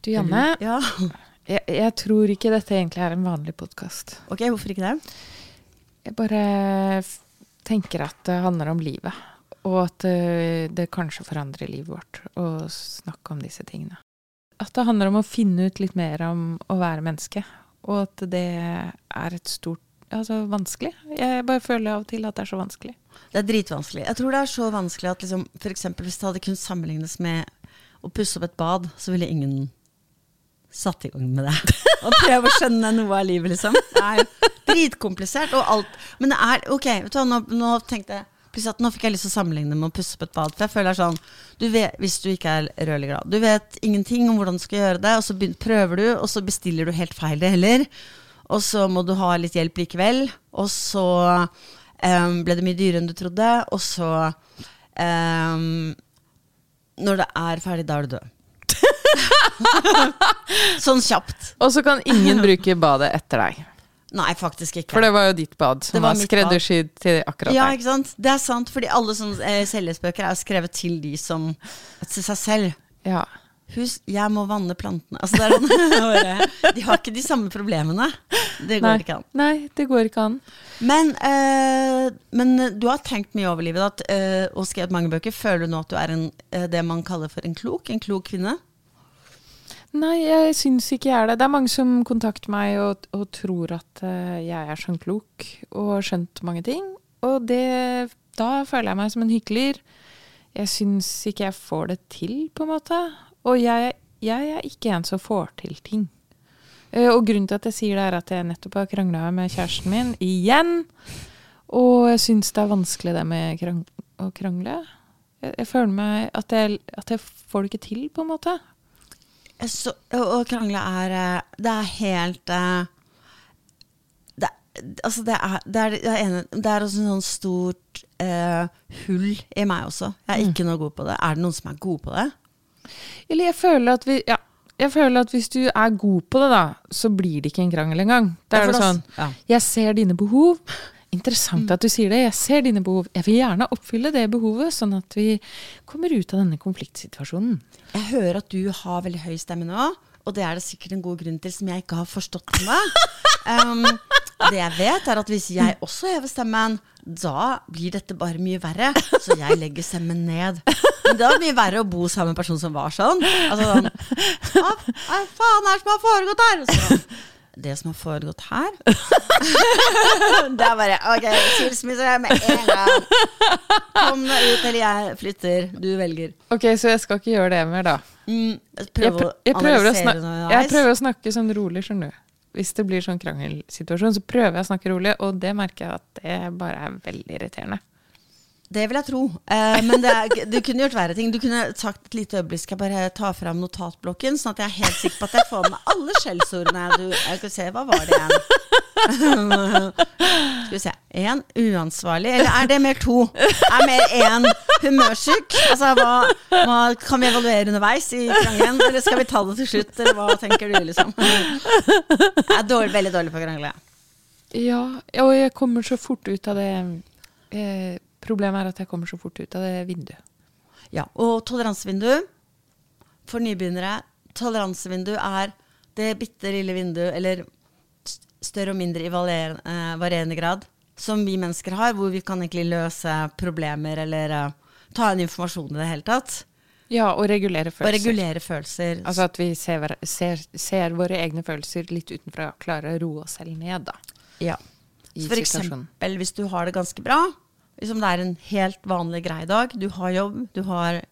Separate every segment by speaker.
Speaker 1: Du Janne,
Speaker 2: Ja.
Speaker 1: jeg, jeg tror ikke dette egentlig er en vanlig podkast.
Speaker 2: Ok, hvorfor ikke det?
Speaker 1: Jeg bare tenker at det handler om livet. Og at eh, det kanskje forandrer livet vårt å snakke om disse tingene. At det handler om å finne ut litt mer om å være menneske. Og at det er et stort Altså vanskelig. Jeg bare føler av og til at det er så vanskelig.
Speaker 2: Det er dritvanskelig. Jeg tror det er så vanskelig at liksom, eksempel hvis det hadde kunnet sammenlignes med å pusse opp et bad, så ville ingen satt i gang med det. Og prøve å skjønne noe av livet, liksom. Det er dritkomplisert og alt. Men det er ok, vet du nå, nå tenkte jeg at nå fikk jeg lyst til å sammenligne med å pusse opp et bad. For jeg føler det er sånn, du vet, Hvis du ikke er rødlig glad Du vet ingenting om hvordan du skal gjøre det, og så prøver du, og så bestiller du helt feil det heller. Og så må du ha litt hjelp likevel. Og så um, ble det mye dyrere enn du trodde. Og så um, Når det er ferdig, da er du død. sånn kjapt.
Speaker 1: Og så kan ingen bruke badet etter deg.
Speaker 2: Nei, faktisk ikke.
Speaker 1: For det var jo ditt bad
Speaker 2: Det
Speaker 1: som
Speaker 2: var
Speaker 1: var skreddersydd til akkurat
Speaker 2: Ja,
Speaker 1: deg.
Speaker 2: ikke sant? Det er sant, fordi alle sånne eh, selvhjelpsbøker er skrevet til de som Til seg selv.
Speaker 1: Ja.
Speaker 2: Hus, jeg må vanne plantene. Altså, det sånn, de har ikke de samme problemene. Det går
Speaker 1: Nei.
Speaker 2: ikke an.
Speaker 1: Nei, det går ikke an.
Speaker 2: Men, øh, men du har tenkt mye over livet at, øh, og skrevet mange bøker. Føler du nå at du er en, eh, det man kaller for en klok? En klok kvinne?
Speaker 1: Nei, jeg syns ikke jeg er det. Det er mange som kontakter meg og, og tror at eh, jeg er sånn klok og har skjønt mange ting. Og det, da føler jeg meg som en hykler. Jeg syns ikke jeg får det til, på en måte. Og jeg, jeg er ikke en som får til ting. Eh, og grunnen til at jeg sier det, er at jeg nettopp har krangla med kjæresten min igjen. Og jeg syns det er vanskelig det med krang å krangle. Jeg, jeg føler meg at jeg, at jeg får det ikke til, på en måte.
Speaker 2: Så, å krangle er eh, Det er helt eh, det, altså det, er, det, er, det, er en, det er også en sånn stort eh, hull i meg også. Jeg er ikke noe god på det. Er det noen som er god på det?
Speaker 1: Eller jeg føler at vi Ja. Jeg føler at hvis du er god på det, da, så blir det ikke en krangel engang. Da er det sånn
Speaker 2: ja.
Speaker 1: Jeg ser dine behov. Interessant at du sier det. Jeg ser dine behov. Jeg vil gjerne oppfylle det behovet, sånn at vi kommer ut av denne konfliktsituasjonen.
Speaker 2: Jeg hører at du har veldig høy stemme nå, og det er det sikkert en god grunn til som jeg ikke har forstått ennå. Um, det jeg vet, er at hvis jeg også hever stemmen, da blir dette bare mye verre. Så jeg legger stemmen ned. Men det var mye verre å bo sammen med en person som var sånn. Altså sånn Hva faen er det som har foregått her? Så det som har foregått her? det er bare Ok, skilsmisse med en gang. Kom deg ut, eller jeg flytter. Du velger.
Speaker 1: Ok, så jeg skal ikke gjøre det mer, da.
Speaker 2: Mm,
Speaker 1: Jeg,
Speaker 2: prøv
Speaker 1: pr jeg, prøver, å snakke, jeg prøver å snakke sånn rolig, skjønner du. Hvis det blir sånn krangelsituasjon, så prøver jeg å snakke rolig, og det merker jeg at det bare er veldig irriterende.
Speaker 2: Det vil jeg tro. Eh, men det, er, kunne gjort verre ting. Du kunne sagt et lite øyeblikk skal jeg bare ta fram notatblokken, sånn at jeg er helt sikker på at jeg får med alle skjellsordene. Du, jeg skal se, hva var det igjen? Skal vi se. Én uansvarlig. Eller er det mer to? Er mer én humørsyk? Altså, hva, hva Kan vi evaluere underveis i krangelen, eller skal vi ta det til slutt? Eller hva tenker du, liksom? Jeg er dårlig, veldig dårlig på å krangle.
Speaker 1: Ja, og jeg kommer så fort ut av det eh, Problemet er at jeg kommer så fort ut av det vinduet.
Speaker 2: Ja, og toleransevindu for nybegynnere. Toleransevindu er det bitte lille vinduet, eller større og mindre i varierende, eh, grad, som vi mennesker har, hvor vi kan egentlig løse problemer eller eh, ta inn informasjon i det hele tatt.
Speaker 1: Ja, og regulere følelser.
Speaker 2: Og regulere følelser.
Speaker 1: Altså at vi ser, ser, ser våre egne følelser litt utenfra, klarer å roe oss selv ned, da.
Speaker 2: ja. Så for eksempel hvis du har det ganske bra, liksom det er en helt vanlig grei dag, du har jobb, du har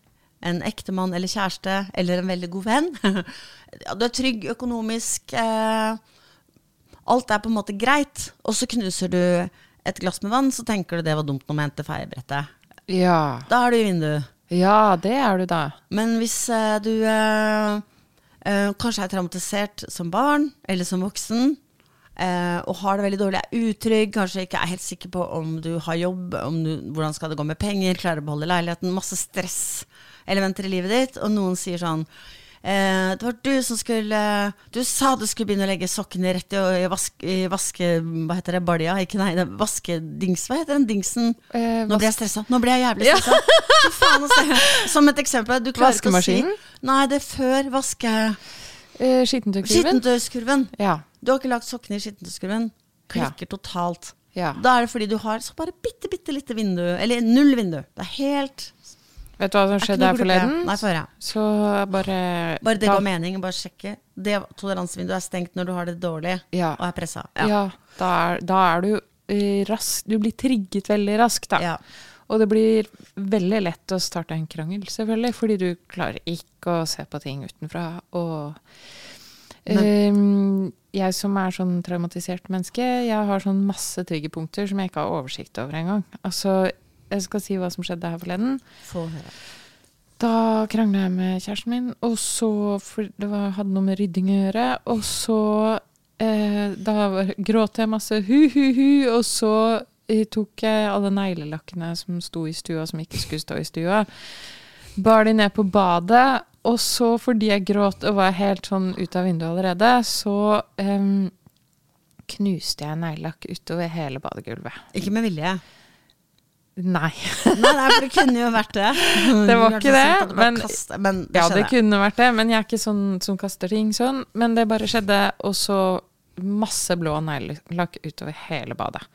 Speaker 2: en ektemann eller kjæreste eller en veldig god venn. Du er trygg økonomisk. Eh, alt er på en måte greit. Og så knuser du et glass med vann, så tenker du det var dumt når man henter feiebrettet.
Speaker 1: Ja.
Speaker 2: Da er du i vinduet.
Speaker 1: ja, det er du da.
Speaker 2: Men hvis eh, du eh, eh, kanskje er traumatisert som barn eller som voksen, eh, og har det veldig dårlig, er utrygg, kanskje ikke er helt sikker på om du har jobb, om du, hvordan skal det gå med penger, klarer å beholde leiligheten, masse stresselementer i livet ditt, og noen sier sånn eh, det var du som skulle Du sa du skulle begynne å legge sokkene rett i, i, vask, i vaske... Hva heter det? Balja? Ikke nei, det er vaskedings... Hva heter den dingsen?
Speaker 1: Eh,
Speaker 2: Nå blir jeg stressa. Nå blir jeg jævlig stressa. Ja. faen, altså. Som et eksempel. Du klarer ikke å si? Nei, det er før vaske...
Speaker 1: Eh,
Speaker 2: Skittentøyskurven.
Speaker 1: Ja.
Speaker 2: Du har ikke lagt sokkene i skittentøyskurven. Klikker totalt.
Speaker 1: ja.
Speaker 2: Da er det fordi du har så bare bitte, bitte lite vindu. Eller null vindu. Det er helt
Speaker 1: Vet du hva som skjedde her forleden?
Speaker 2: Nei, for.
Speaker 1: Så bare
Speaker 2: Bare det ga mening. Bare sjekke. Det toleransevinduet er stengt når du har det dårlig
Speaker 1: Ja.
Speaker 2: og er pressa.
Speaker 1: Ja, da, er, da er du eh, rask Du blir trigget veldig raskt, da.
Speaker 2: Ja.
Speaker 1: Og det blir veldig lett å starte en krangel, selvfølgelig, fordi du klarer ikke å se på ting utenfra. Og Ehm, jeg som er sånn traumatisert menneske, jeg har sånn masse triggerpunkter som jeg ikke har oversikt over engang. Altså, jeg skal si hva som skjedde her forleden.
Speaker 2: Få høre.
Speaker 1: Da krangla jeg med kjæresten min, og så for Det var, hadde noe med rydding å gjøre. Og så eh, Da gråt jeg masse hu-hu-hu, og så eh, tok jeg alle neglelakkene som sto i stua, som ikke skulle stå i stua, bar de ned på badet. Og så, fordi jeg gråt og var helt sånn ut av vinduet allerede, så um, knuste jeg neglelakk utover hele badegulvet.
Speaker 2: Ikke med vilje.
Speaker 1: Nei.
Speaker 2: Nei, nei, for det kunne jo vært det.
Speaker 1: Det var ikke det, men-
Speaker 2: kaste- men det
Speaker 1: Ja, det kunne vært det, men jeg er ikke sånn som kaster ting sånn. Men det bare skjedde, og så masse blå neglelakk utover hele badet.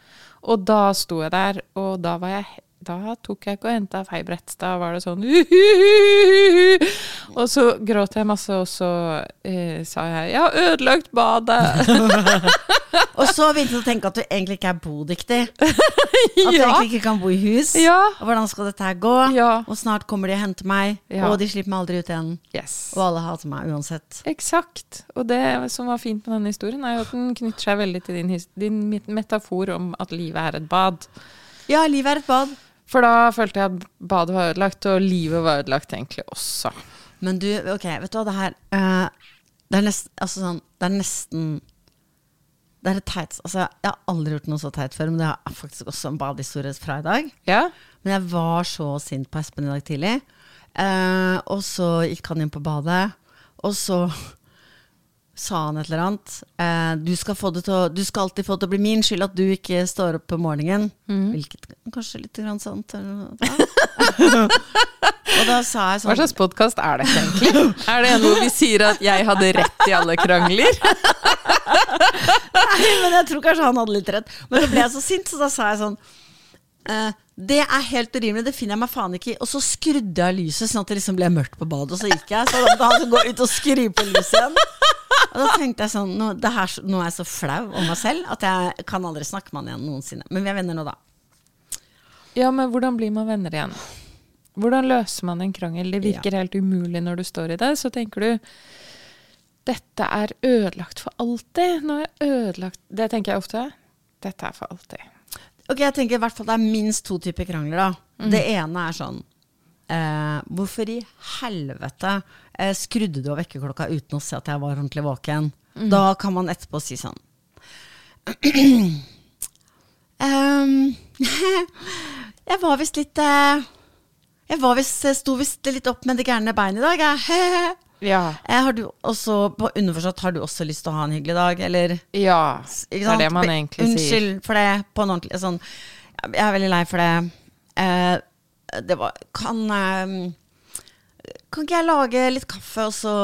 Speaker 1: Og da sto jeg der, og da var jeg da tok jeg ikke og henta Feibrett. Da var det sånn Og så gråt jeg masse, og så eh, sa jeg 'jeg har ødelagt badet'.
Speaker 2: Og så begynte du å tenke at du egentlig ikke er bodyktig. At du egentlig ikke kan bo i hus.
Speaker 1: ja.
Speaker 2: Og hvordan skal dette her gå?
Speaker 1: Ja.
Speaker 2: Og snart kommer de og henter meg, og de slipper meg aldri ut igjen.
Speaker 1: Yes.
Speaker 2: Og alle hater meg uansett.
Speaker 1: Eksakt. Og det som var fint med denne historien, er jo at den knytter seg veldig til din, din metafor om at livet er et bad.
Speaker 2: Ja, livet er et bad.
Speaker 1: For da følte jeg at badet var ødelagt, og livet var ødelagt egentlig også.
Speaker 2: Men du, ok, vet du hva, det her uh, det, er nesten, altså sånn, det er nesten Det er teit Altså, jeg har aldri gjort noe så teit før, men det er faktisk også en badehistorie fra i dag.
Speaker 1: Ja?
Speaker 2: Men jeg var så sint på Espen i dag tidlig. Eh, og så gikk han inn på badet, og så sa han et eller annet. Eh, du, skal få det til å, du skal alltid få det til å bli min skyld at du ikke står opp på morgenen. Hvilket kanskje litt grann sant. og da sa jeg sånn Hva
Speaker 1: slags podkast er dette egentlig? Er det en hvor vi sier at jeg hadde rett i alle krangler?
Speaker 2: Nei, men jeg tror kanskje han hadde litt rett. Men så ble jeg så sint, så da sa jeg sånn eh, Det er helt urimelig, det finner jeg meg faen ikke i. Og så skrudde jeg lyset sånn at det liksom ble mørkt på badet, og så gikk jeg. Så da måtte han gå ut og skru på lyset igjen. Og da tenkte jeg sånn nå, det her, nå er jeg så flau om meg selv at jeg kan aldri snakke med han igjen noensinne. Men vi er venner nå, da.
Speaker 1: Ja, men hvordan blir man venner igjen? Hvordan løser man en krangel? Det virker helt umulig når du står i det. Så tenker du dette er ødelagt for alltid. Nå er jeg ødelagt Det tenker jeg ofte. Dette er for alltid.
Speaker 2: Ok, jeg tenker i hvert fall det er minst to typer krangler, da. Det ene er sånn eh, Hvorfor i helvete eh, skrudde du av vekkerklokka uten å se at jeg var ordentlig våken? Da kan man etterpå si sånn um, Jeg var visst litt eh, Jeg var visst, sto visst litt opp med det gærne beinet i dag, jeg.
Speaker 1: Ja.
Speaker 2: Eh, Har du også, på underforstått, har du også lyst til å ha en hyggelig dag, eller?
Speaker 1: Ja. Det er det man egentlig sier.
Speaker 2: Unnskyld for det, på en ordentlig sånn Jeg er veldig lei for det. Eh, det var Kan eh, Kan ikke jeg lage litt kaffe, og så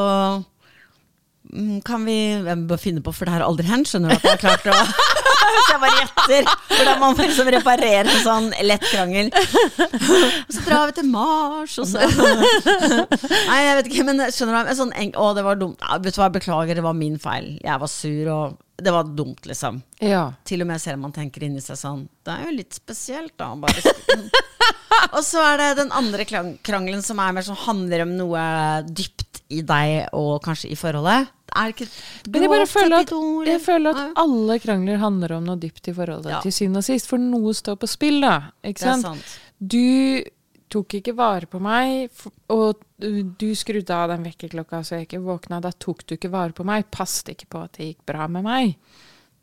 Speaker 2: mm, kan vi Jeg bør finne på, for det har aldri hendt, skjønner du at jeg har klart å Hvis jeg bare gjetter hvordan man liksom reparerer en sånn lett krangel. Og så drar vi til Mars, og så Nei, jeg vet ikke, men skjønner du? En sånn Å, det var dumt. Ja, vet du hva, beklager, det var min feil. Jeg var sur, og det var dumt, liksom.
Speaker 1: Ja.
Speaker 2: Til og med selv om man tenker inni seg sånn Det er jo litt spesielt, da. Og så er det den andre krangelen som er mer sånn handler om noe dypt i deg og kanskje i forholdet. Er det ikke
Speaker 1: Men jeg bare føler at, jeg føler at alle krangler handler om noe dypt i forholdet
Speaker 2: Ja.
Speaker 1: til syvende og sist. For noe står på spill, da. Ikke
Speaker 2: Det
Speaker 1: sant?
Speaker 2: sant.
Speaker 1: Du tok ikke vare på meg, og du skrudde av den vekkerklokka så jeg ikke våkna. Da tok du ikke vare på meg. Passet ikke på at det gikk bra med meg.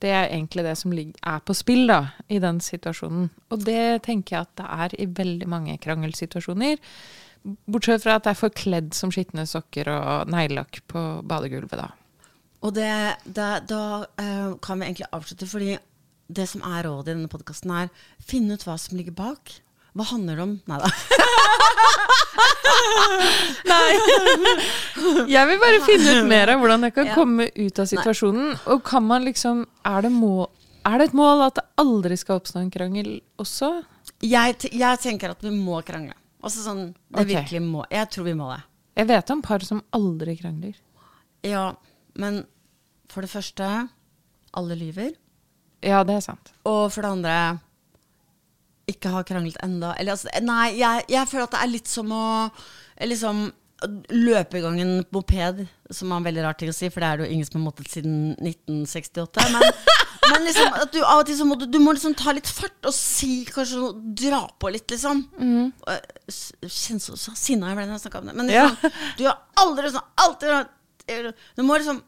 Speaker 1: Det er egentlig det som er på spill da, i den situasjonen. Og det tenker jeg at det er i veldig mange krangelsituasjoner. Bortsett fra at det er forkledd som skitne sokker og neglelakk på badegulvet, da.
Speaker 2: Og det, det, da uh, kan vi egentlig avslutte, fordi det som er rådet i denne podkasten, er finne ut hva som ligger bak. Hva handler det om? Nei da.
Speaker 1: Nei. Jeg vil bare finne ut mer av hvordan jeg kan komme ut av situasjonen. Og kan man liksom Er det, må, er det et mål at det aldri skal oppstå en krangel også?
Speaker 2: Jeg, jeg tenker at vi må krangle. Altså sånn, det
Speaker 1: okay.
Speaker 2: virkelig må. Jeg tror vi må det.
Speaker 1: Jeg vet om par som aldri krangler.
Speaker 2: Ja, men for det første, alle lyver.
Speaker 1: Ja, det er sant.
Speaker 2: Og for det andre, ikke har kranglet enda. Eller altså, nei, jeg, jeg føler at det er litt som å liksom løpe i gang en moped, som er en veldig rar ting å si, for det er det jo ingen som har måttet siden 1968. Men, men liksom, at du av og til så må du, du må liksom ta litt fart og si kanskje noe, dra på litt, liksom. Og jeg s- Kjenner så, sinna jeg ble da jeg snakka om det. Men
Speaker 1: Ja.
Speaker 2: liksom, du har aldri sånn alltid, Du må liksom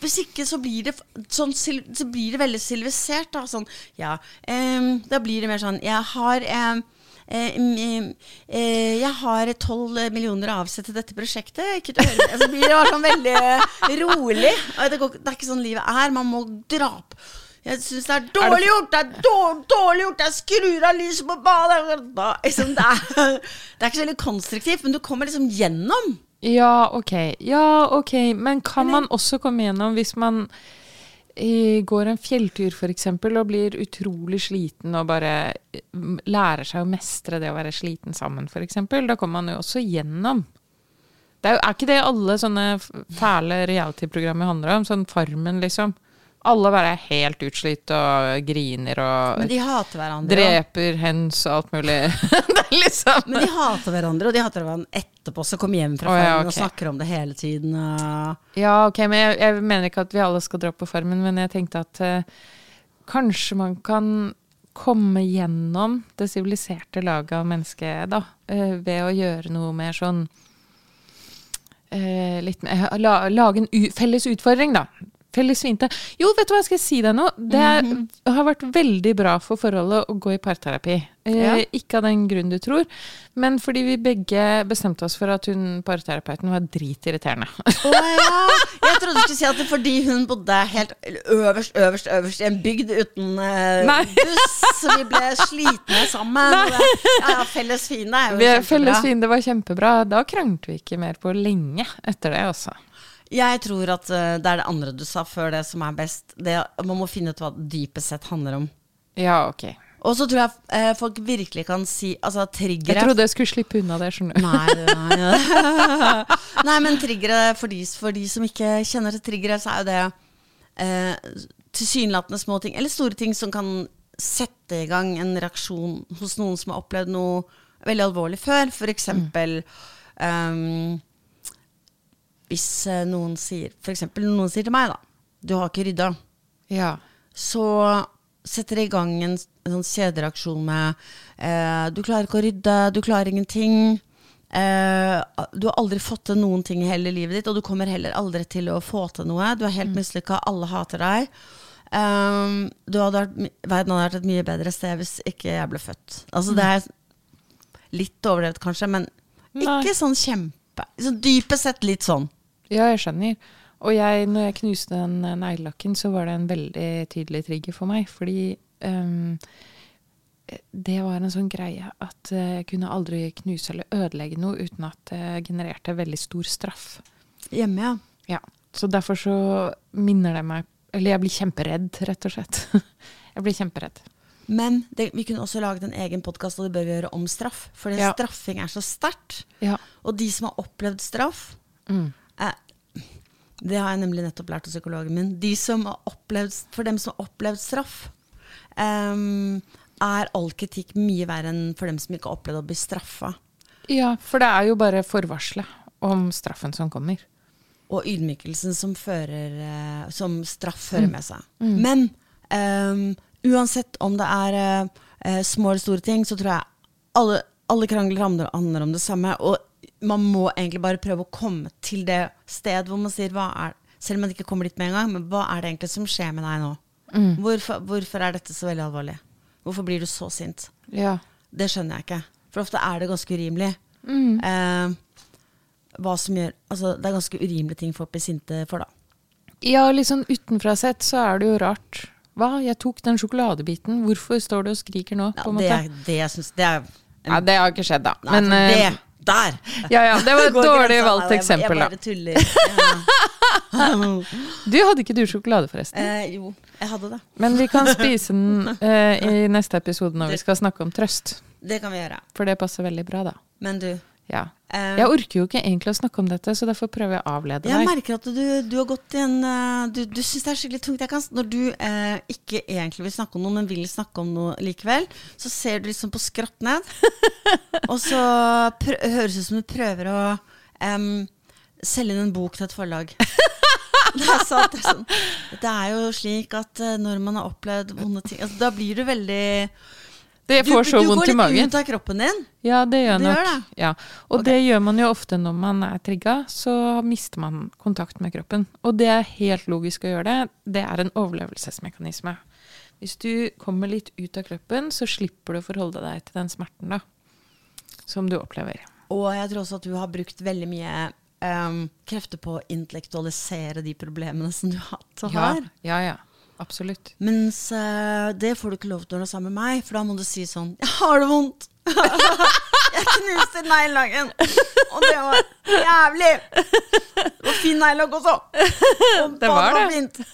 Speaker 2: hvis ikke så blir det sånn, så blir det veldig sivilisert. Da. Sånn, ja, em, da blir det mer sånn Jeg har em, eh, Jeg har tolv millioner å avsette til dette prosjektet. Ikke til. Så blir det bare sånn veldig rolig. Det, går, det er ikke sånn livet er. Man må dra opp. Jeg syns det er dårlig gjort! Det er dårlig, dårlig gjort! Jeg skrur av lyset på badet! Liksom, det, er, det er ikke så veldig konstruktivt, men du kommer liksom gjennom.
Speaker 1: Ja, ok. Ja, ok. Men kan man også komme gjennom hvis man eh, går en fjelltur f.eks. og blir utrolig sliten og bare eh, lærer seg å mestre det å være sliten sammen f.eks. Da kommer man jo også gjennom. Det er, jo, er ikke det alle sånne fæle reality-programmer handler om? Sånn Farmen, liksom. Alle bare er helt utslitt og griner og
Speaker 2: Men de hater hverandre.
Speaker 1: dreper hens og alt mulig. det er liksom
Speaker 2: Men de hater hverandre, og de hater hverandre etterpå. Så kommer hjem fra
Speaker 1: oh, ja,
Speaker 2: farmen og snakker om det hele tiden. Og...
Speaker 1: Ja, ok, men jeg, jeg mener ikke at vi alle skal dra på Farmen, men jeg tenkte at uh, kanskje man kan komme gjennom det siviliserte laget av mennesket, da, uh, ved å gjøre noe mer sånn eh, litt la, Lage en felles utfordring, da. Felles svinte. Jo, vet du hva, jeg skal si deg nå? Det er, har vært veldig bra for forholdet å gå i parterapi. Eh,
Speaker 2: Ja.
Speaker 1: Ikke av den grunn du tror, men fordi vi begge bestemte oss for at hun parterapeuten var dritirriterende.
Speaker 2: Å ja! Jeg trodde du skulle si at det fordi hun bodde helt øverst, øverst, øverst i en bygd uten eh, buss, så vi ble slitne sammen. Og ja, felles fiende er jo
Speaker 1: Vi-
Speaker 2: kjempebra.
Speaker 1: Felles fiende var kjempebra. Da kranglet vi ikke mer på lenge etter det, altså.
Speaker 2: Jeg tror at eh, det er det andre du sa før det som er best. Det, man må finne ut hva det dypest sett handler om.
Speaker 1: Ja, ok.
Speaker 2: Og så tror jeg eh, folk virkelig kan si Altså
Speaker 1: Jeg trodde jeg skulle slippe unna det, skjønner du.
Speaker 2: Nei, nei, nei, nei, men triggere for de, for de som ikke kjenner til triggere, så er jo det eh, tilsynelatende små ting, eller store ting, som kan sette i gang en reaksjon hos noen som har opplevd noe veldig alvorlig før. For eksempel ehm, hvis eh, noen sier For eksempel noen sier til meg, da Du har ikke rydda.
Speaker 1: Ja.
Speaker 2: Så setter det i gang en, en sånn kjedereaksjon med eh, Du klarer ikke å rydde, du klarer ingenting. Eh, du har aldri fått til noen ting i hele livet ditt, og du kommer heller aldri til å få til noe. Du er helt mislykka, alle hater deg. Du hadde vært, verden hadde vært et mye bedre sted hvis ikke jeg ble født. Altså Det er litt overdrevet, kanskje, men
Speaker 1: Nei.
Speaker 2: ikke sånn kjempe. Så dypest sett litt sånn.
Speaker 1: ja, jeg skjønner. Og jeg, når jeg knuste den eh, neglelakken, så var det en veldig tydelig trigger for meg. Fordi um, det var en sånn greie at eh, jeg kunne aldri knuse eller ødelegge noe uten at det genererte veldig stor straff.
Speaker 2: Hjemme, ja.
Speaker 1: Ja, Så derfor så minner det meg Eller jeg blir kjemperedd, rett og slett. jeg blir kjemperedd.
Speaker 2: Men det, vi kunne også laget en egen podkast, og det bør vi gjøre om straff. Fordi
Speaker 1: Ja.
Speaker 2: straffing er så sterkt.
Speaker 1: Ja.
Speaker 2: Og de som har opplevd straff
Speaker 1: Mm.
Speaker 2: eh, Det har jeg nemlig nettopp lært av psykologen min. De som har opplevd, for dem som har opplevd straff, eh, er all kritikk mye verre enn for dem som ikke har opplevd å bli straffa.
Speaker 1: ja, for det er jo bare forvarselet om straffen som kommer.
Speaker 2: Og ydmykelsen som, fører, eh, som straff fører med seg. Men em, uansett om det er eh, eh, små eller store ting, så tror jeg alle, alle krangler handler, handler om det samme. Og man må egentlig bare prøve å komme til det sted hvor man sier hva er Selv om man ikke kommer dit med en gang, men hva er det egentlig som skjer med deg nå? Hvorfor, hvorfor er dette så veldig alvorlig? Hvorfor blir du så sint?
Speaker 1: Ja.
Speaker 2: Det skjønner jeg ikke. For ofte er det ganske urimelig.
Speaker 1: Mm.
Speaker 2: Eh, hva som gjør, altså, det er ganske urimelige ting folk blir sinte for, da.
Speaker 1: Ja, litt sånn utenfra sett så er det jo rart. Hva? Jeg tok den sjokoladebiten. Hvorfor står du og skriker nå?
Speaker 2: Ja,
Speaker 1: en
Speaker 2: det, er- det, synes, det er
Speaker 1: Ja, det har ikke skjedd, da.
Speaker 2: Nei,
Speaker 1: Men
Speaker 2: for
Speaker 1: eh,
Speaker 2: det Der!
Speaker 1: ja, ja, det var et dårlig valgt eksempel, da.
Speaker 2: Jeg bare tuller.
Speaker 1: Du hadde ikke du sjokolade, forresten.
Speaker 2: Eh, jo, jeg hadde det.
Speaker 1: Men vi kan spise den eh, i neste episode når vi skal snakke om trøst.
Speaker 2: Det kan vi gjøre.
Speaker 1: For det passer veldig bra, da.
Speaker 2: Men du
Speaker 1: Ja.
Speaker 2: eh,
Speaker 1: Jeg orker jo ikke egentlig å snakke om dette, så derfor prøver jeg å avlede deg.
Speaker 2: Jeg merker at du, du har gått i en eh, Du, du syns det er skikkelig tungt. Jeg kan, når du eh, ikke egentlig vil snakke om noe, men vil snakke om noe likevel, så ser du liksom på skrått ned. og så høres det ut som du prøver å em, selge inn en bok til et forlag. Det er, sant, det, er sånn. det er jo slik at eh, når man har opplevd vonde ting altså, Da blir du veldig
Speaker 1: Det
Speaker 2: Du,
Speaker 1: får så
Speaker 2: du
Speaker 1: vondt
Speaker 2: går litt ut av kroppen din.
Speaker 1: Ja, det gjør
Speaker 2: Det
Speaker 1: nok.
Speaker 2: gjør det.
Speaker 1: Ja. Og
Speaker 2: okay.
Speaker 1: det gjør man jo ofte når man er trigga, så mister man kontakt med kroppen. Og det er helt logisk å gjøre det. Det er en overlevelsesmekanisme. Hvis du kommer litt ut av kroppen, så slipper du å forholde deg til den smerten da, som du opplever.
Speaker 2: Og jeg tror også at du har brukt veldig mye um, krefter på å intellektualisere de problemene som du har
Speaker 1: Ja, ja, ja. Absolutt.
Speaker 2: Mens uh, det får du ikke lov til når du er sammen med meg, for da må du si sånn Jeg har det vondt! jeg knuste neglelakken! Og det var jævlig! Det var fin neglelakk også! Og
Speaker 1: Det var det.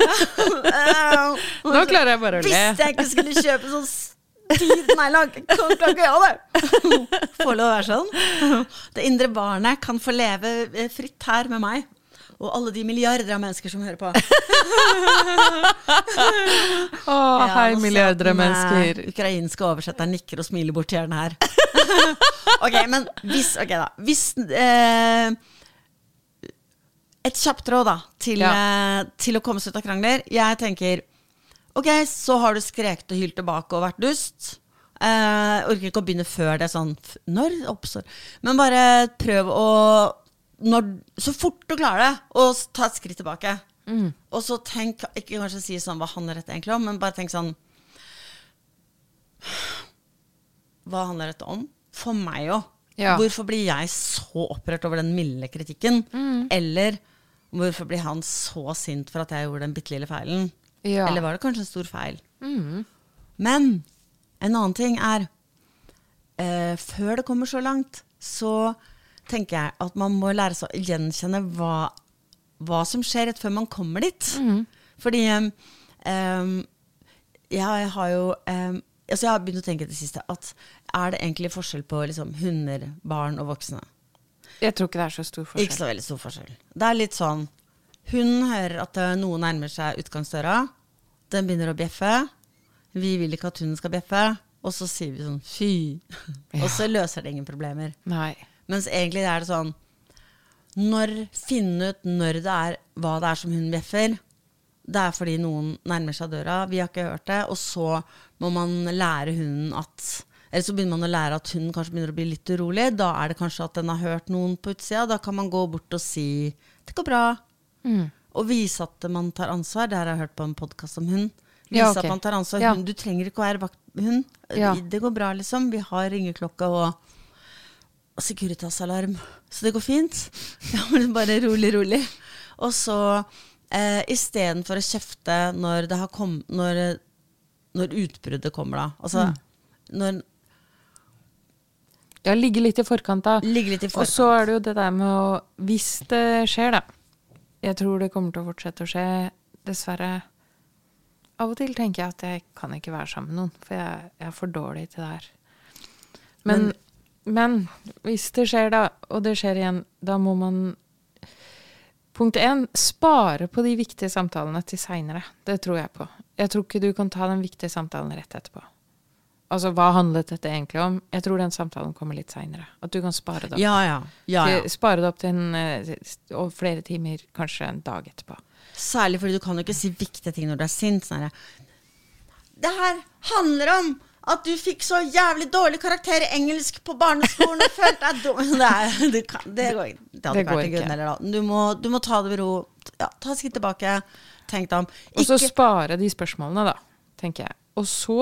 Speaker 1: Nå klarer jeg bare å le.
Speaker 2: Hvis jeg ikke skulle kjøpe sånn stiv neglelakk, kan kan ikke gjøre det. Får lov å være sånn. Det indre barnet kan få leve eh, fritt her med meg. Og alle de milliarder av mennesker som hører på.
Speaker 1: Å,
Speaker 2: Ja,
Speaker 1: hei, milliarder av mennesker.
Speaker 2: Ukrainske oversetteren nikker og smiler bort til den her. ok, men hvis Ok, da. Hvis eh, Et kjapt råd, da, til, eh, til å komme seg ut av krangler. Jeg tenker Ok, så har du skreket og hylt tilbake og vært dust. Eh, orker ikke å begynne før det er sånn Når oppstår Men bare prøv å når, Så fort du klarer det, og ta et skritt tilbake. Og så tenk Ikke kanskje si sånn hva handler dette egentlig om, men bare tenk sånn Hva handler dette om? For meg òg.
Speaker 1: Ja.
Speaker 2: Hvorfor blir jeg så opprørt over den milde kritikken? Eller hvorfor blir han så sint for at jeg gjorde den bitte lille feilen?
Speaker 1: Ja.
Speaker 2: Eller var det kanskje en stor feil? Men en annen ting er eh, Før det kommer så langt, så tenker jeg at man må lære seg å gjenkjenne hva, hva som skjer rett før man kommer dit. Fordi em, em, jeg har jo um, altså Jeg har begynt å tenke det siste at er det egentlig forskjell på liksom, hunder, barn og voksne?
Speaker 1: Jeg tror ikke det er så stor
Speaker 2: Ikke
Speaker 1: forskjell.
Speaker 2: så veldig stor forskjell. Det er litt sånn Hun hører at noen noe nærmer seg utgangsdøra. Den begynner å bjeffe. Vi vil ikke at hunden skal bjeffe. Og så sier vi sånn fy. Og så løser det ingen problemer.
Speaker 1: Nei.
Speaker 2: Mens egentlig er det sånn Når Finne ut når det er hva det er som hunden bjeffer. Det er fordi noen nærmer seg døra. Vi har ikke hørt det. Og så må man lære hunden at Eller så begynner man å lære at hunden kanskje begynner å bli litt urolig. Da er det kanskje at den har hørt noen på utsida. Da kan man gå bort og si 'det går bra'. Og vise at man tar ansvar. Det har jeg hørt på en podkast om hund. Vise
Speaker 1: Ja, okay.
Speaker 2: at man tar ansvar.
Speaker 1: Ja.
Speaker 2: Hun, du trenger ikke å være vakthund.
Speaker 1: Ja.
Speaker 2: Det går bra, liksom. Vi har ringeklokke og og Securitas-alarm. Så det går fint. Ja, men bare rolig, rolig. Og så eh, istedenfor å kjefte når det har kom, når, når utbruddet kommer, da. Altså når
Speaker 1: Ja, ligge litt i forkant da.
Speaker 2: Ligge litt i
Speaker 1: Og så er det jo det der med å Hvis det skjer, da. Jeg tror det kommer til å fortsette å skje, dessverre. Av og til tenker jeg at jeg kan ikke være sammen med noen, for jeg, jeg er for dårlig til det her. Men, men hvis det skjer, da, og det skjer igjen, da må man Punkt én spare på de viktige samtalene til seinere. Det tror jeg på. Jeg tror ikke du kan ta den viktige samtalen rett etterpå. Altså, hva handlet dette egentlig om? Jeg tror den samtalen kommer litt seinere. At du kan spare det opp.
Speaker 2: Ja, ja. ja, ja.
Speaker 1: Spare det opp til en, eh, flere timer, kanskje en dag etterpå.
Speaker 2: Særlig fordi du kan jo ikke si viktige ting når du er sint. Sånn det her handler om at du fikk så jævlig dårlig karakter i engelsk på barneskolen og følte deg dum. Det, er, du kan, det går ikke. Det hadde
Speaker 1: Det
Speaker 2: vært
Speaker 1: ikke.
Speaker 2: eller heller. Du må, du må ta det med ro. Ja, ta et skritt tilbake. Tenk deg om.
Speaker 1: Og så spare de spørsmålene, da, tenker jeg. Og så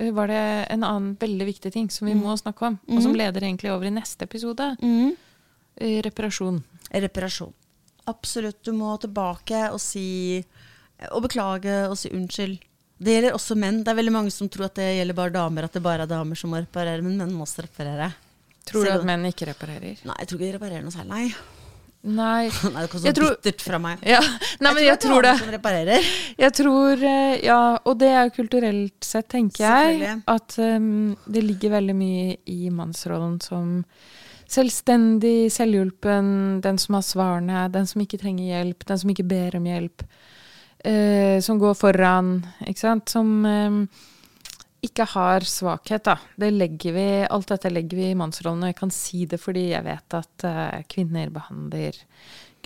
Speaker 1: eh, var det en annen veldig viktig ting som vi
Speaker 2: Mm.
Speaker 1: må snakke om, og som leder egentlig over i neste episode. Mm. Reparasjon.
Speaker 2: reparasjon. Absolutt. Du må tilbake og si Og beklage og si unnskyld. Det gjelder også menn. Det er veldig mange som tror at det gjelder bare damer, at det bare er damer som må reparere, men menn må også reparere.
Speaker 1: Tror du at menn ikke reparerer?
Speaker 2: Nei, jeg tror ikke de reparerer noe særlig, nei.
Speaker 1: Nei.
Speaker 2: Nei, det kom
Speaker 1: Jeg
Speaker 2: så
Speaker 1: tror-
Speaker 2: bittert fra meg.
Speaker 1: Ja, Nei men jeg tror det.
Speaker 2: er Som reparerer.
Speaker 1: Jeg tror, eh, ja, og det er jo kulturelt sett, tenker jeg, at um, det ligger veldig mye i mannsrollen som selvstendig, selvhjulpen, den som har svarene, den som ikke trenger hjelp, den som ikke ber om hjelp, eh, som går foran, ikke sant, som eh, ikke har svakhet, da. Det legger vi, alt dette legger vi i mannsrollen, og jeg kan si det fordi jeg vet at eh, kvinner behandler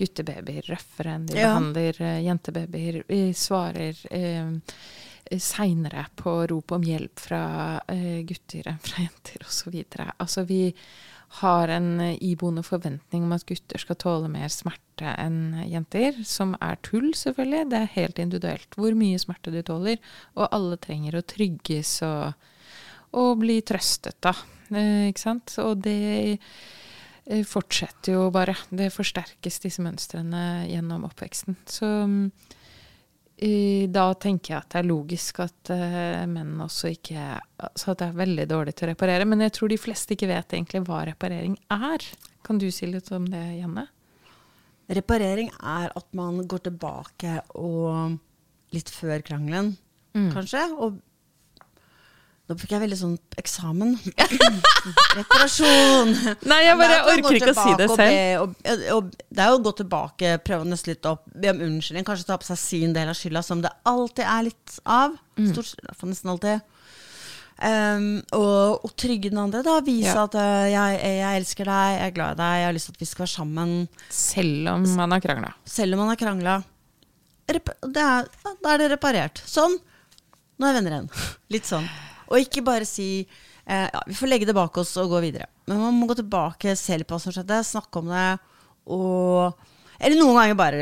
Speaker 1: guttebabyer røffere enn de
Speaker 2: Ja.
Speaker 1: behandler uh, jentebabyer. Vi svarer uh, seinere på rop om hjelp fra eh, gutter enn fra jenter osv. Altså vi har en eh, iboende forventning om at gutter skal tåle mer smerte enn jenter, som er tull, selvfølgelig. Det er helt individuelt hvor mye smerte du tåler, og alle trenger å trygges og, og bli trøstet, da. Eh, ikke sant? Og det eh, fortsetter jo bare. Det forsterkes, disse mønstrene, gjennom oppveksten. Så mm, da tenker jeg at det er logisk at uh, menn også ikke Så at det er veldig dårlig til å reparere. Men jeg tror de fleste ikke vet egentlig hva reparering er. Kan du si litt om det, Janne?
Speaker 2: Reparering er at man går tilbake og litt før krangelen,
Speaker 1: Mm.
Speaker 2: kanskje. Og nå fikk jeg veldig sånn eksamen. Reparasjon!
Speaker 1: Nei, jeg bare
Speaker 2: man
Speaker 1: orker ikke å si det
Speaker 2: selv. og be- Og, og, det er jo å gå tilbake, prøve å nøste litt opp, be om unnskyldning, kanskje ta på seg sin del av skylda, som det alltid er litt av.
Speaker 1: Mm.
Speaker 2: Stort nesten alltid. Um, og, og trygge den andre, da. Vise
Speaker 1: Ja.
Speaker 2: at uh, jeg, jeg elsker deg, jeg er glad i deg, jeg har lyst til at vi skal være sammen.
Speaker 1: Selv om man har krangla.
Speaker 2: Selv om man har krangla. Da er det reparert. Sånn. Nå er venner igjen. Litt sånn. Og ikke bare si eh, ja, vi får legge det bak oss og gå videre. Men man må gå tilbake, se litt på hva som skjedde, snakke om det. Og Eller noen ganger bare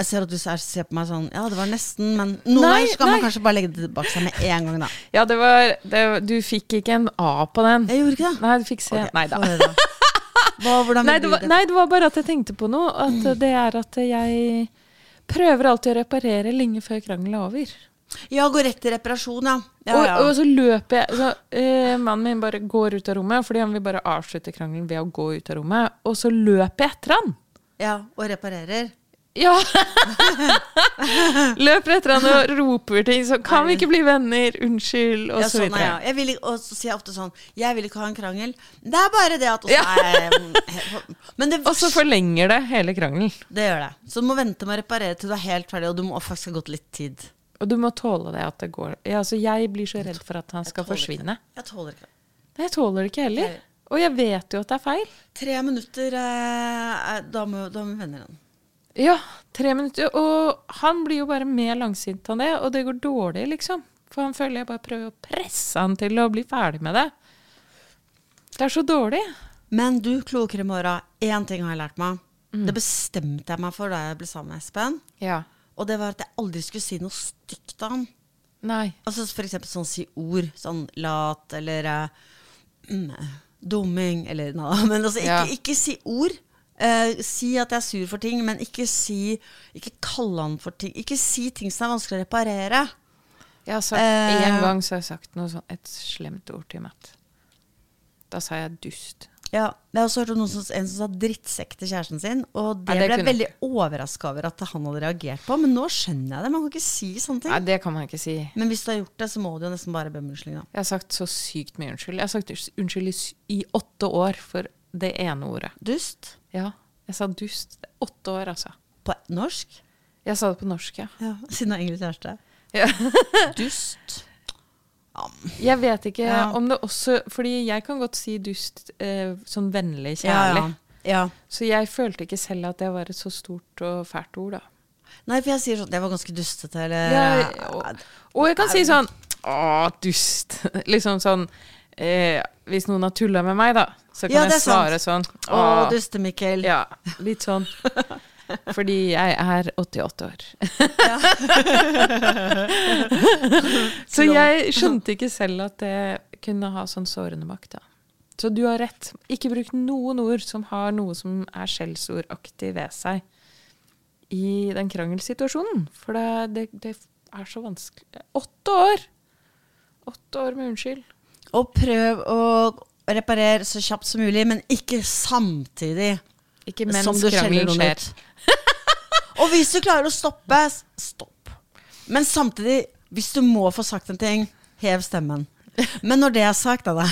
Speaker 2: Jeg ser at du ser, på meg sånn Ja, det var nesten, men noen
Speaker 1: Nei,
Speaker 2: ganger skal man kanskje bare legge det tilbake seg med en gang, da.
Speaker 1: Ja, det var det, Du fikk ikke en A på den.
Speaker 2: Jeg gjorde ikke det.
Speaker 1: Nei, du fikk se.
Speaker 2: Okay,
Speaker 1: Nei da.
Speaker 2: Hva,
Speaker 1: Nei det, var, nei, det var bare at jeg tenkte på noe. At det er at jeg prøver alltid å reparere lenge før krangelen er over.
Speaker 2: Ja, gå rett til reparasjon, ja. ja,
Speaker 1: Og,
Speaker 2: ja.
Speaker 1: og så løper jeg så, eh, Mannen min bare går ut av rommet, fordi han vil bare avslutte krangelen ved å gå ut av rommet. Og så løper jeg etter han.
Speaker 2: ja og reparerer.
Speaker 1: Ja! løper etter han og roper ting. sånn kan vi ikke bli venner? Unnskyld, og
Speaker 2: Ja,
Speaker 1: så
Speaker 2: sånn,
Speaker 1: videre.
Speaker 2: ja. jeg vil, og så sier jeg ofte sånn Jeg vil ikke ha en krangel. Det er bare det at er Men det,
Speaker 1: Og så forlenger det hele krangelen.
Speaker 2: det gjør det. Så du må vente med å reparere til du er helt ferdig, og du må faktisk ha gått litt tid.
Speaker 1: Og du må tåle det at det går ja, altså Jeg blir så redd for at han skal
Speaker 2: ikke
Speaker 1: forsvinne.
Speaker 2: Jeg tåler ikke det.
Speaker 1: Nei, jeg tåler det ikke heller. Og jeg vet jo at det er feil.
Speaker 2: Tre minutter, eh, da må, da må vi vende den.
Speaker 1: Ja, tre minutter. Og han blir jo bare mer langsint av det, og det går dårlig, liksom. For han føler jeg bare prøver å presse han til å bli ferdig med det. Det er så dårlig.
Speaker 2: Men du, klokere Mora, én ting har jeg lært meg.
Speaker 1: Mm.
Speaker 2: Det bestemte jeg meg for da jeg ble sammen med Espen.
Speaker 1: Ja.
Speaker 2: Og det var at jeg aldri skulle si noe stygt av ham.
Speaker 1: Nei.
Speaker 2: Altså for eksempel sånn si ord. Sånn lat eller mm, dumming eller noe. Men altså ikke,
Speaker 1: Ja.
Speaker 2: ikke si ord. Uh, si at jeg er sur for ting, men ikke si Ikke kalle han for ting. Ikke si ting som er vanskelig å reparere.
Speaker 1: Jeg har sagt,
Speaker 2: uh,
Speaker 1: En gang så har jeg sagt noe sånn, et slemt ord til Matt. Da sa jeg dust.
Speaker 2: Ja, Jeg har også hørt om noen som, en som sa drittsekk til kjæresten sin. Og det,
Speaker 1: Ja, det
Speaker 2: ble jeg veldig overraska over at han hadde reagert på. Men nå skjønner jeg det. Man kan ikke si sånne ting.
Speaker 1: Nei, det kan man ikke si.
Speaker 2: Men hvis du har gjort det, så må du jo nesten bare be om unnskyldning.
Speaker 1: Jeg har sagt så sykt mye unnskyld. Jeg har sagt unnskyld i, i åtte år for det ene ordet.
Speaker 2: Dust
Speaker 1: Ja, jeg sa dust. Åtte år, altså.
Speaker 2: på norsk.
Speaker 1: Jeg sa det på norsk, ja.
Speaker 2: Ja, Siden du har engelsk kjæreste.
Speaker 1: ja.
Speaker 2: Dust.
Speaker 1: Jeg vet ikke
Speaker 2: Ja.
Speaker 1: om det også Fordi jeg kan godt si dust eh, sånn vennlig, kjærlig.
Speaker 2: ja. ja.
Speaker 1: Så jeg følte ikke selv at det var et så stort og fælt ord, da.
Speaker 2: Nei, for jeg sier sånn Jeg var ganske dustete, eller
Speaker 1: og, og jeg kan si sånn Å, dust. Liksom sånn eh, Hvis noen har tulla med meg, da, så kan jeg
Speaker 2: svare sant.
Speaker 1: sånn
Speaker 2: «Å, duste-Mikkel.
Speaker 1: Ja, litt sånn. Fordi jeg er 88 år. så jeg skjønte ikke selv at det kunne ha sånn sårende makt. da. Så du har rett. Ikke bruk noen ord som har noe som er skjellsordaktig ved seg i den krangelsituasjonen. For det, det, det er så vanskelig. Åtte år! Åtte år med unnskyld.
Speaker 2: Og prøv å reparere så kjapt som mulig, men ikke samtidig
Speaker 1: Ikke mens krangelen skjer.
Speaker 2: Og hvis du klarer å stoppe, stopp. Men samtidig, hvis du må få sagt en ting, hev stemmen. Men når det er sagt, da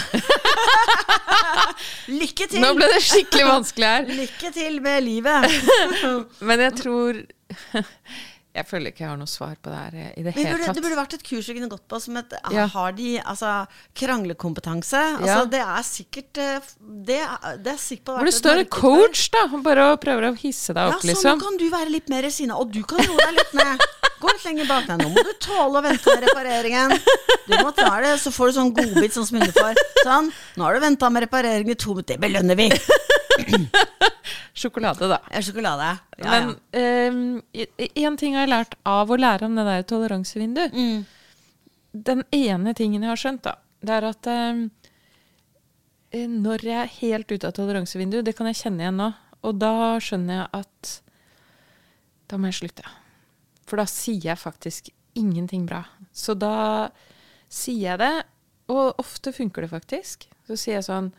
Speaker 2: Lykke til!
Speaker 1: Nå ble det skikkelig vanskelig her.
Speaker 2: Lykke til med livet.
Speaker 1: Men jeg tror Jeg føler ikke jeg har noe svar på det her eh, i det hele
Speaker 2: burde, det burde vært et kurs vi kunne gått på som et
Speaker 1: Ja.
Speaker 2: Har de altså, kranglekompetanse? Altså,
Speaker 1: Ja.
Speaker 2: Det er sikkert eh, Det er, det er sikkert på
Speaker 1: Hvor det står en coach, da, bare og prøver å hisse deg
Speaker 2: Ja,
Speaker 1: opp,
Speaker 2: så
Speaker 1: liksom.
Speaker 2: nå kan du være litt mer sinna, og du kan roe deg litt ned. Gå litt lenger bak deg. Nå må du tåle å vente med repareringen. Du må ta det, Så får du sånn godbit sånn som underfor. Sånn. Nå har du venta med reparering i to minutter. Det belønner vi.
Speaker 1: Sjokolade, da.
Speaker 2: Ja, Sjokolade. Ja,
Speaker 1: Men én ting har jeg lært av å lære om det der
Speaker 2: toleransevinduet. Mm.
Speaker 1: Den ene tingen jeg har skjønt, da, det er at ehm, eh, når jeg er helt ute av toleransevinduet, det kan jeg kjenne igjen nå, og da skjønner jeg at da må jeg slutte. For da sier jeg faktisk ingenting bra. Så da sier jeg det, og ofte funker det faktisk. Så sier jeg sånn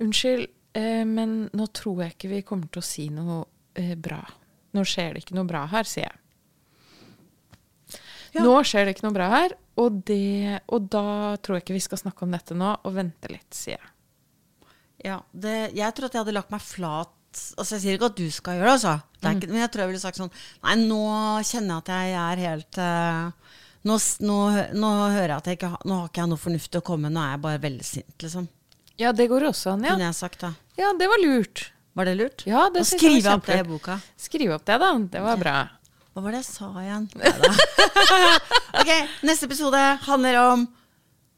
Speaker 1: Unnskyld, eh, men nå tror jeg ikke vi kommer til å si noe eh, bra. Nå skjer det ikke noe bra her, sier jeg.
Speaker 2: Ja.
Speaker 1: Nå skjer det ikke noe bra her, og, det, og da tror jeg ikke vi skal snakke om dette nå, og vente litt, sier jeg.
Speaker 2: Ja, det, jeg tror at jeg hadde lagt meg flat Altså Jeg sier ikke at du skal gjøre det, altså. Det er ikke, men jeg tror jeg ville sagt sånn Nei, nå kjenner jeg at jeg er helt uh, nå, nå, nå hører jeg at jeg ikke har Nå har ikke jeg noe fornuftig å komme med, nå er jeg bare veldig sint, liksom.
Speaker 1: Ja, det går også an, ja.
Speaker 2: Kunne jeg sagt da.
Speaker 1: Ja, det var lurt.
Speaker 2: Var det lurt?
Speaker 1: Ja, det synes jeg var
Speaker 2: opp det i boka.
Speaker 1: Skriv opp det, da. Det var bra.
Speaker 2: Hva var det jeg sa igjen? Ok, neste episode handler om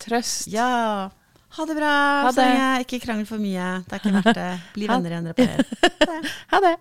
Speaker 1: Trøst.
Speaker 2: Ja. Ha det bra.
Speaker 1: Ha
Speaker 2: Så
Speaker 1: det.
Speaker 2: ikke krangel for mye. Det er ikke verdt det. Bli venner igjen, reparer.
Speaker 1: Ha det.